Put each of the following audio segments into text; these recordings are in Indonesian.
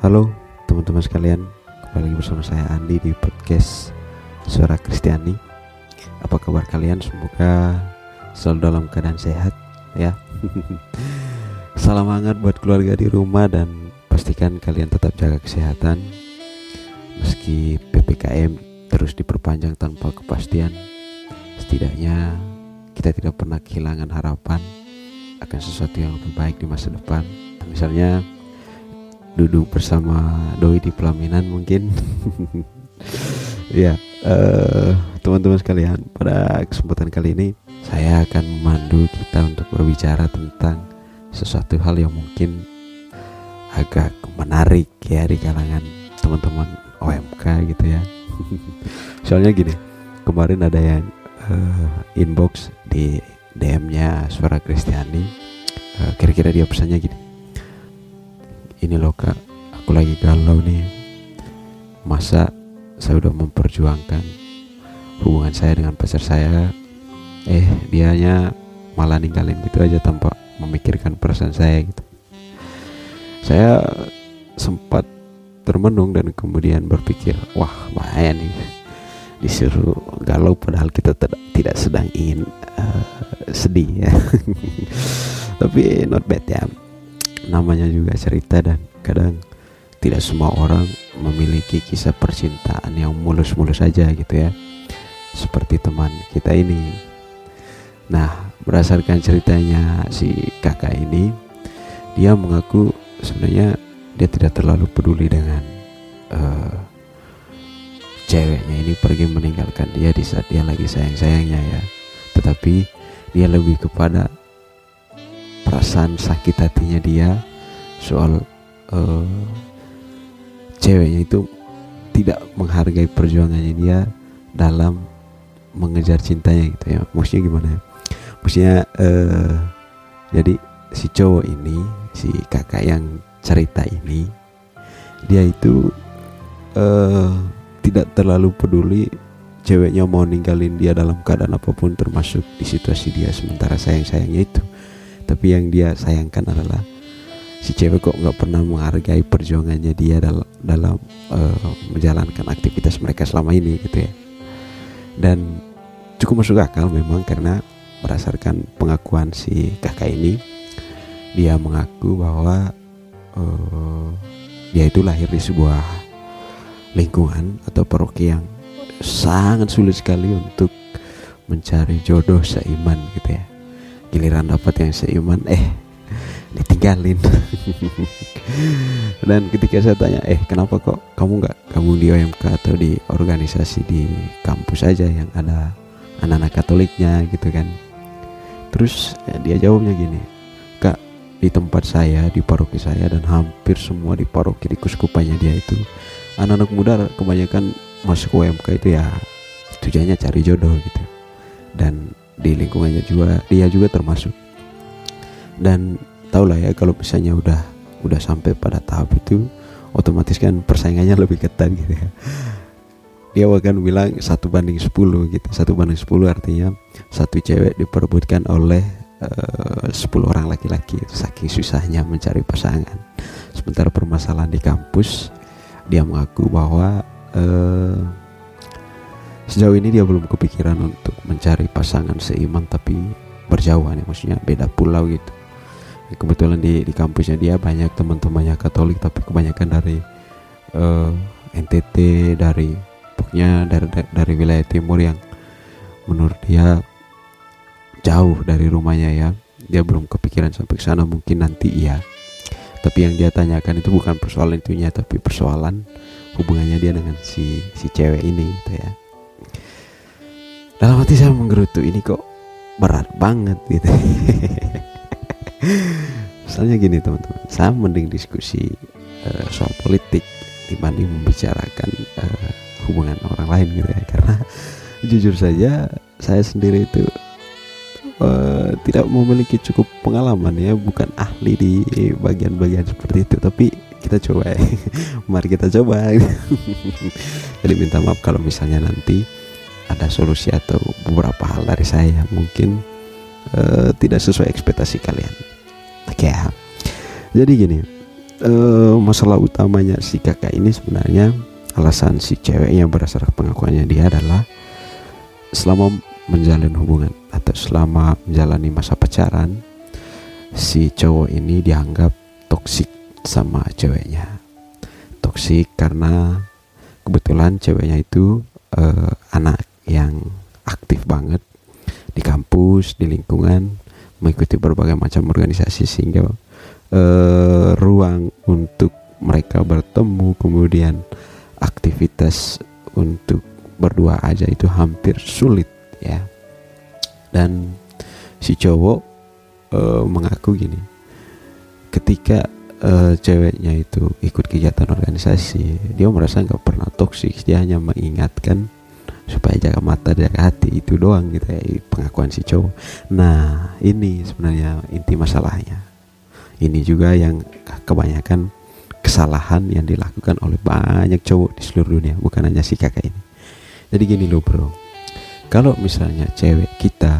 Halo teman-teman sekalian, kembali lagi bersama saya Andi di podcast Suara Kristiani. Apa kabar kalian? Semoga selalu dalam keadaan sehat ya. Salam hangat buat keluarga di rumah dan pastikan kalian tetap jaga kesehatan meski PPKM terus diperpanjang tanpa kepastian. Setidaknya kita tidak pernah kehilangan harapan akan sesuatu yang lebih baik di masa depan. Misalnya duduk bersama doi di pelaminan mungkin. Ya uh, teman-teman sekalian pada kesempatan kali ini saya akan memandu kita untuk berbicara tentang sesuatu hal yang mungkin agak menarik ya di kalangan teman-teman OMK gitu ya. Soalnya gini kemarin ada yang uh, inbox di DM-nya Suara Kristiani. Uh, kira-kira dia pesannya gini ini loh kak. Aku lagi galau nih. Masa saya udah memperjuangkan hubungan saya dengan pacar saya? Eh dianya malah ninggalin gitu aja tanpa memikirkan perasaan saya gitu. Saya sempat termenung dan kemudian berpikir wah bahaya nih. Disuruh galau padahal kita tidak sedang ingin uh, sedih ya. Tapi not bad ya namanya juga cerita dan kadang tidak semua orang memiliki kisah percintaan yang mulus-mulus saja gitu ya. Seperti teman kita ini. Nah berdasarkan ceritanya si kakak ini dia mengaku sebenarnya dia tidak terlalu peduli dengan uh, ceweknya ini pergi meninggalkan dia di saat dia lagi sayang-sayangnya ya. Tetapi dia lebih kepada perasaan sakit hatinya dia soal uh, ceweknya itu tidak menghargai perjuangannya dia dalam mengejar cintanya gitu ya. Maksudnya gimana ya? Maksudnya uh, jadi si cowok ini si kakak yang cerita ini dia itu uh, tidak terlalu peduli ceweknya mau ninggalin dia dalam keadaan apa pun termasuk di situasi dia. Sementara sayang sayangnya itu tapi yang dia sayangkan adalah si cewek kok nggak pernah menghargai perjuangannya dia dalam dalam uh, menjalankan aktivitas mereka selama ini gitu ya. Dan cukup masuk akal memang karena berdasarkan pengakuan si kakak ini dia mengaku bahwa uh, dia itu lahir di sebuah lingkungan atau paroki yang sangat sulit sekali untuk mencari jodoh seiman gitu ya giliran dapat yang seiman eh ditinggalin. Dan ketika saya tanya eh kenapa kok kamu nggak kamu di OMK atau di organisasi di kampus aja yang ada anak-anak Katoliknya? Gitu kan. Terus ya, dia jawabnya gini kak di tempat saya di paroki saya dan hampir semua di paroki di kuskupannya dia itu anak-anak muda kebanyakan masuk OMK itu ya tujuannya cari jodoh gitu. Dan di lingkungannya juga dia juga termasuk. Dan tau lah ya kalau misalnya udah udah sampai pada tahap itu otomatis kan persaingannya lebih ketat gitu ya. Dia akan bilang satu banding 10 gitu. Satu banding 10 artinya satu cewek diperebutkan oleh eh, 10 orang laki-laki. Saking susahnya mencari pasangan. Sementara permasalahan di kampus dia mengaku bahwa uh, sejauh ini dia belum kepikiran untuk mencari pasangan seiman tapi berjauhan ya maksudnya beda pulau gitu. Kebetulan di di kampusnya dia banyak teman-temannya Katolik tapi kebanyakan dari uh, eh, NTT dari pokoknya dari dari wilayah timur yang menurut dia jauh dari rumahnya ya. Dia belum kepikiran sampai ke sana mungkin nanti iya. Tapi yang dia tanyakan itu bukan persoalan itunya tapi persoalan hubungannya dia dengan si si cewek ini gitu ya dalam hati saya menggerutu ini kok berat banget gitu. Misalnya gini teman-teman. Saya mending diskusi uh, soal politik dibanding membicarakan uh, hubungan orang lain gitu ya. Karena jujur saja saya sendiri itu uh, tidak memiliki cukup pengalaman ya bukan ahli di bagian-bagian seperti itu tapi kita coba ya. mari kita coba. Jadi minta maaf kalau misalnya nanti ada solusi atau beberapa hal dari saya mungkin uh, tidak sesuai ekspektasi kalian. Oke okay, ya. Jadi gini uh, masalah utamanya si kakak ini sebenarnya alasan si ceweknya berdasarkan pengakuannya dia adalah selama menjalin hubungan atau selama menjalani masa pacaran si cowok ini dianggap toksik sama ceweknya. Toksik karena kebetulan ceweknya itu uh, anak yang aktif banget di kampus di lingkungan mengikuti berbagai macam organisasi sehingga uh, ruang untuk mereka bertemu kemudian aktivitas untuk berdua aja itu hampir sulit ya dan si cowok uh, mengaku gini ketika uh, ceweknya itu ikut kegiatan organisasi dia merasa nggak pernah toksik dia hanya mengingatkan supaya jaga mata jaga hati itu doang gitu ya pengakuan si cowok. Nah ini sebenarnya inti masalahnya. Ini juga yang kebanyakan kesalahan yang dilakukan oleh banyak cowok di seluruh dunia bukan hanya si kakak ini. Jadi gini loh bro kalau misalnya cewek kita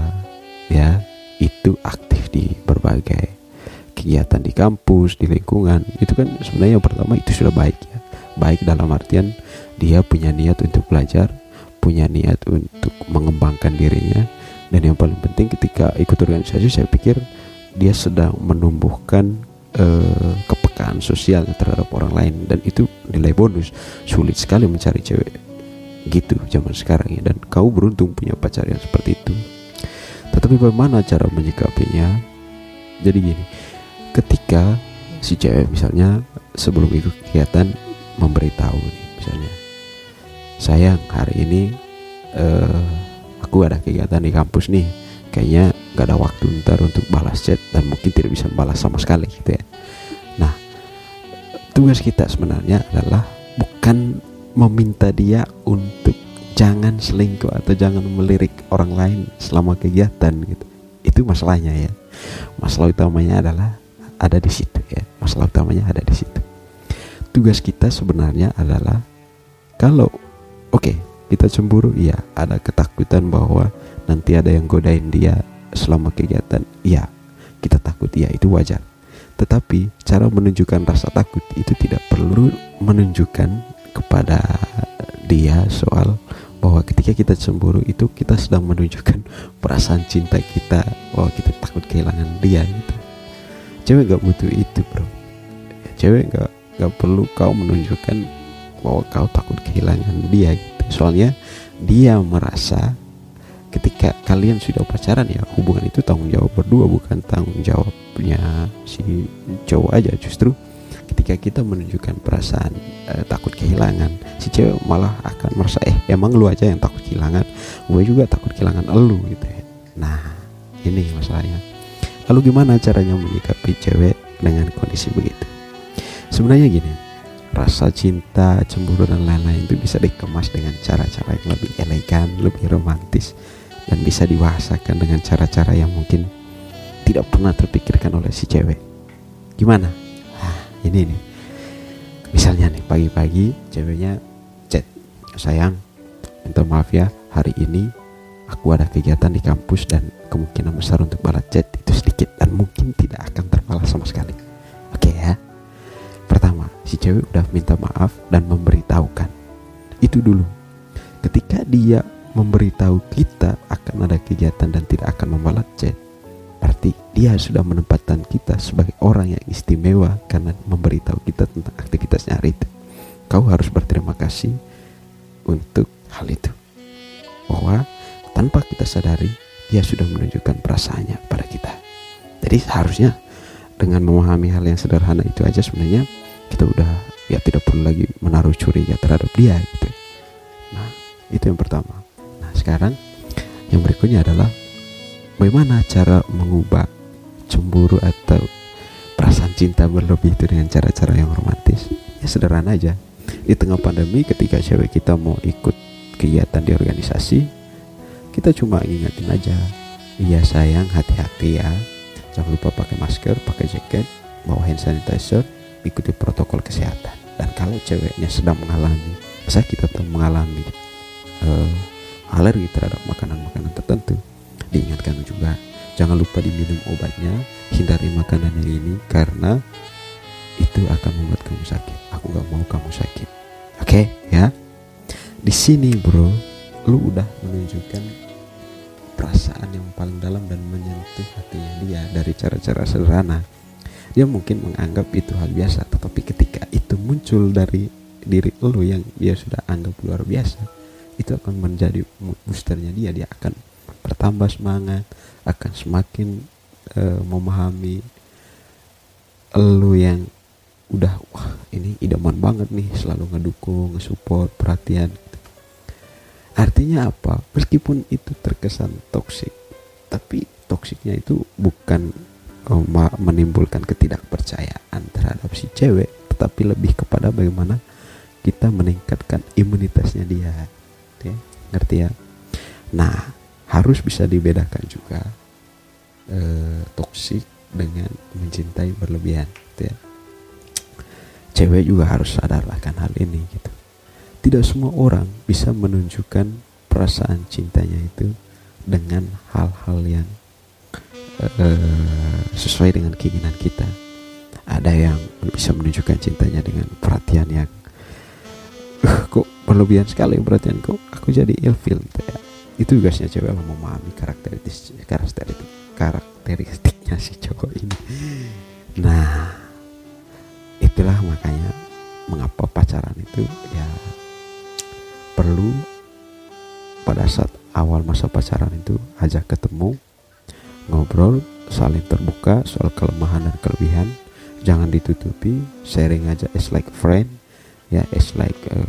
ya itu aktif di berbagai kegiatan di kampus di lingkungan itu kan sebenarnya yang pertama itu sudah baik ya. Baik dalam artian dia punya niat untuk belajar punya niat untuk mengembangkan dirinya dan yang paling penting ketika ikut organisasi saya pikir dia sedang menumbuhkan uh, kepekaan sosial terhadap orang lain dan itu nilai bonus. Sulit sekali mencari cewek gitu zaman sekarang ya. Dan kau beruntung punya pacar yang seperti itu. Tetapi bagaimana cara menyikapinya? Jadi gini ketika si cewek misalnya sebelum ikut kegiatan memberitahu nih misalnya sayang hari ini uh, aku ada kegiatan di kampus nih. Kayaknya gak ada waktu ntar untuk balas chat dan mungkin tidak bisa balas sama sekali gitu ya. Nah tugas kita sebenarnya adalah bukan meminta dia untuk jangan selingkuh atau jangan melirik orang lain selama kegiatan gitu. Itu masalahnya ya. Masalah utamanya adalah ada di situ ya. Masalah utamanya ada di situ. Tugas kita sebenarnya adalah kalau oke okay, kita cemburu iya ada ketakutan bahwa nanti ada yang godain dia selama kegiatan iya kita takut iya itu wajar. Tetapi cara menunjukkan rasa takut itu tidak perlu menunjukkan kepada dia soal bahwa ketika kita cemburu itu kita sedang menunjukkan perasaan cinta kita bahwa kita takut kehilangan dia gitu. Cewek gak butuh itu bro. Cewek gak gak perlu kau menunjukkan bahwa kau takut kehilangan dia gitu. Soalnya dia merasa ketika kalian sudah pacaran ya hubungan itu tanggung jawab berdua bukan tanggung jawabnya si cowok aja. Justru ketika kita menunjukkan perasaan eh, takut kehilangan si cewek malah akan merasa eh emang lu aja yang takut kehilangan gue juga takut kehilangan elu gitu ya nah ini masalahnya lalu gimana caranya menyikapi cewek dengan kondisi begitu sebenarnya gini rasa cinta, cemburu dan lain-lain itu bisa dikemas dengan cara-cara yang lebih elegan, lebih romantis dan bisa dibahasakan dengan cara-cara yang mungkin tidak pernah terpikirkan oleh si cewek. Gimana? Ini nih. Misalnya nih pagi-pagi ceweknya chat, "Sayang, minta maaf ya, hari ini aku ada kegiatan di kampus dan kemungkinan besar untuk balas chat itu sedikit dan mungkin tidak akan terbalas sama sekali." Oke ya si cewek udah minta maaf dan memberitahukan itu dulu ketika dia memberitahu kita akan ada kegiatan dan tidak akan membalas chat berarti dia sudah menempatkan kita sebagai orang yang istimewa karena memberitahu kita tentang aktivitasnya hari itu. Kau harus berterima kasih untuk hal itu. Bahwa tanpa kita sadari dia sudah menunjukkan perasaannya pada kita. Jadi seharusnya dengan memahami hal yang sederhana itu aja sebenarnya kita udah ya tidak perlu lagi menaruh curiga terhadap dia gitu. Nah itu yang pertama. Nah sekarang yang berikutnya adalah bagaimana cara mengubah cemburu atau perasaan cinta berlebih itu dengan cara-cara yang romantis? Ya sederhana aja. Di tengah pandemi ketika cewek kita mau ikut kegiatan di organisasi kita cuma ingatin aja. Iya sayang hati-hati ya. Jangan lupa pakai masker pakai jaket bawa hand sanitizer ikuti protokol kesehatan. Dan kalau ceweknya sedang mengalami sakit atau mengalami uh, alergi terhadap makanan-makanan tertentu diingatkan juga jangan lupa diminum obatnya hindari makanan yang ini karena itu akan membuat kamu sakit. Aku gak mau kamu sakit. Oke okay, ya? Di sini bro lu udah menunjukkan perasaan yang paling dalam dan menyentuh hatinya dia dari cara-cara sederhana. Dia mungkin menganggap itu hal biasa tetapi ketika itu muncul dari diri lu yang dia sudah anggap luar biasa itu akan menjadi boosternya dia. Dia akan bertambah semangat akan semakin uh, memahami lu yang udah wah ini idaman banget nih selalu ngedukung ngesupport perhatian. Artinya apa? Meskipun itu terkesan toksik tapi toksiknya itu bukan um, menimbulkan ketidakpercayaan terhadap si cewek tetapi lebih kepada bagaimana kita meningkatkan imunitasnya dia. Ya ngerti ya? Nah harus bisa dibedakan juga eh, toksik dengan mencintai berlebihan gitu ya cewek juga harus sadar akan hal ini gitu tidak semua orang bisa menunjukkan perasaan cintanya itu dengan hal-hal yang uh, sesuai dengan keinginan kita. Ada yang bisa menunjukkan cintanya dengan perhatian yang uh, kok berlebihan sekali perhatian kok aku jadi ilfil gitu ya. Itu tugasnya cewek memahami karakteristik karakteristik karakteristiknya si cowok ini. Nah, itulah makanya mengapa pacaran itu ya perlu pada saat awal masa pacaran itu ajak ketemu ngobrol saling terbuka soal kelemahan dan kelebihan jangan ditutupi sharing aja as like friend ya as like uh,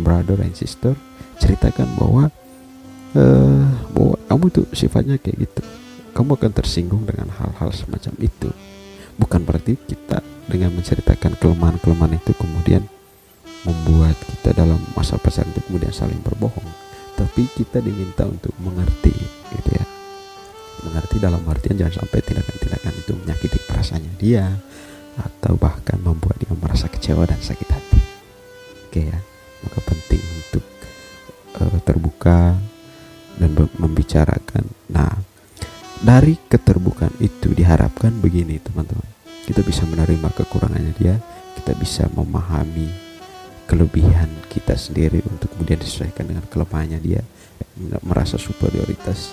brother and sister ceritakan bahwa bahwa kamu tuh sifatnya kayak gitu. Kamu akan tersinggung dengan hal-hal semacam itu. Bukan berarti kita dengan menceritakan kelemahan-kelemahan itu kemudian membuat kita dalam masa pacaran itu kemudian saling berbohong. Tapi kita diminta untuk mengerti gitu ya. Mengerti dalam artian jangan sampai tindakan-tindakan itu menyakiti perasaannya dia atau bahkan membuat dia merasa kecewa dan sakit hati. Oke ya maka penting untuk uh, terbuka dan membicarakan. Nah dari keterbukaan itu diharapkan begini teman-teman. Kita bisa menerima kekurangannya dia kita bisa memahami kelebihan kita sendiri untuk kemudian disesuaikan dengan kelemahannya dia merasa superioritas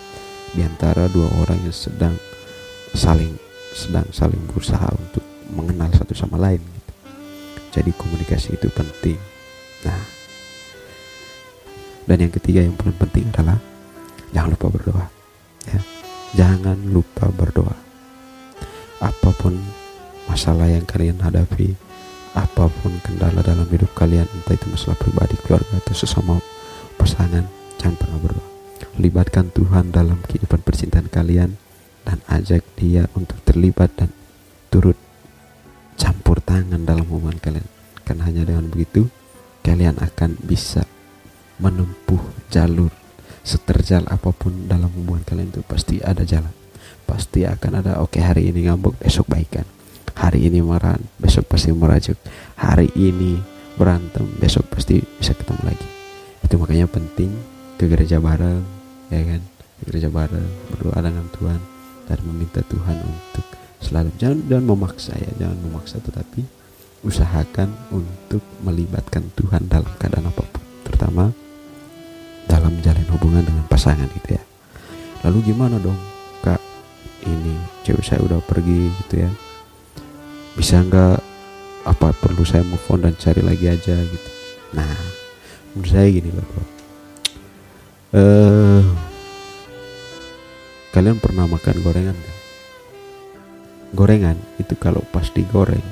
di antara dua orang yang sedang saling sedang saling berusaha untuk mengenal satu sama lain. Gitu. jadi komunikasi itu penting. Nah dan yang ketiga yang paling penting adalah jangan lupa berdoa ya. Jangan lupa berdoa. Apa pun masalah yang kalian hadapi apa pun kendala dalam hidup kalian entah itu masalah pribadi keluarga atau sesama pasangan jangan pernah berdoa. Libatkan Tuhan dalam kehidupan percintaan kalian dan ajak dia untuk terlibat dan turut campur tangan dalam hubungan kalian. Karena hanya dengan begitu kalian akan bisa menempuh jalur seterjal apa pun dalam hubungan kalian itu pasti ada jalan. Pasti akan ada oke okay, hari ini ngambek besok baikan. Hari ini marah besok pasti merajuk. Hari ini berantem besok pasti bisa ketemu lagi. Itu makanya penting ke gereja bareng ya kan? Ke gereja bareng berdoa dengan Tuhan dan meminta Tuhan untuk selalu jangan jangan memaksa ya jangan memaksa tetapi usahakan untuk melibatkan Tuhan dalam keadaan apa pun. Terutama dalam jalin hubungan dengan pasangan gitu ya. Lalu gimana dong kak? Ini cewek saya udah pergi gitu ya. Bisa nggak apa perlu saya move on dan cari lagi aja gitu? Nah menurut saya gini loh uh, kalian pernah makan gorengan gak? gorengan itu kalau pas digoreng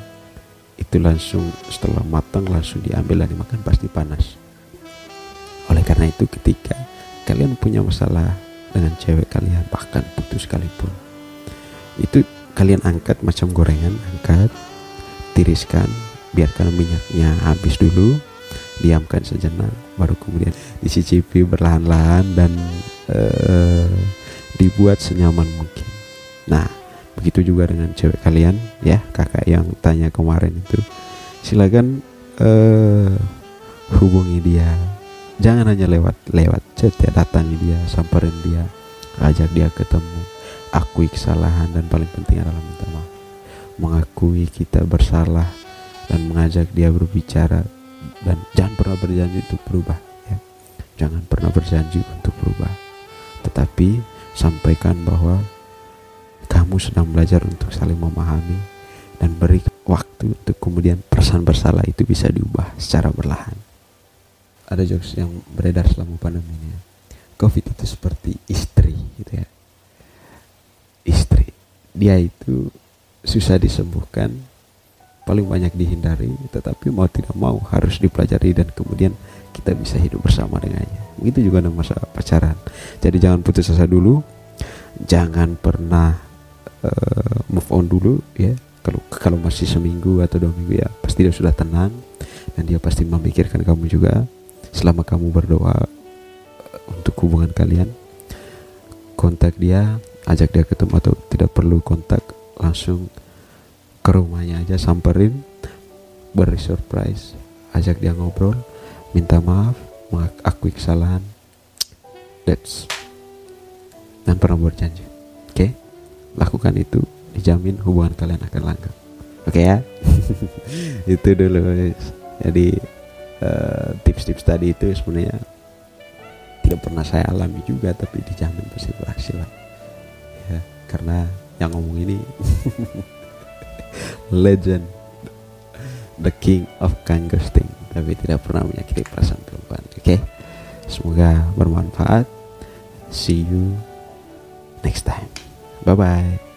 itu langsung setelah matang langsung diambil dan dimakan pasti panas oleh karena itu ketika kalian punya masalah dengan cewek kalian bahkan putus sekalipun itu kalian angkat macam gorengan angkat tiriskan biarkan minyaknya habis dulu diamkan sejenak baru kemudian dicicipi berlahan-lahan dan uh, dibuat senyaman mungkin. Nah begitu juga dengan cewek kalian ya kakak yang tanya kemarin itu silakan uh, hubungi dia jangan hanya lewat lewat chat ya datangi dia samperin dia ajak dia ketemu. Akui kesalahan dan paling penting adalah minta maaf. Mengakui kita bersalah dan mengajak dia berbicara dan jangan pernah berjanji untuk berubah ya. Jangan pernah berjanji untuk berubah. Tetapi sampaikan bahwa kamu sedang belajar untuk saling memahami dan beri waktu untuk kemudian perasaan bersalah itu bisa diubah secara perlahan ada jokes yang beredar selama pandemi ini ya. covid itu seperti istri gitu ya. Istri. Dia itu susah disembuhkan paling banyak dihindari tetapi mau tidak mau harus dipelajari dan kemudian kita bisa hidup bersama dengannya. Itu juga ada masa pacaran. Jadi jangan putus asa dulu. Jangan pernah uh, move on dulu ya. Kalau kalau masih seminggu atau dua minggu ya pasti dia sudah tenang. Dan dia pasti memikirkan kamu juga selama kamu berdoa uh, untuk hubungan kalian kontak dia ajak dia ketemu atau tidak perlu kontak langsung ke rumahnya aja samperin beri surprise ajak dia ngobrol minta maaf mengakui kesalahan. That's dan pernah berjanji oke? Okay? lakukan itu dijamin hubungan kalian akan langgeng. Oke okay, ya? Itu dulu jadi uh, tips-tips tadi itu sebenarnya tidak pernah saya alami juga tapi dijamin pasti berhasil lah. Ya karena yang ngomong ini legend the king of ghosting tapi tidak pernah menyakiti perasaan perempuan oke? Okay? semoga bermanfaat. See you next time. Bye bye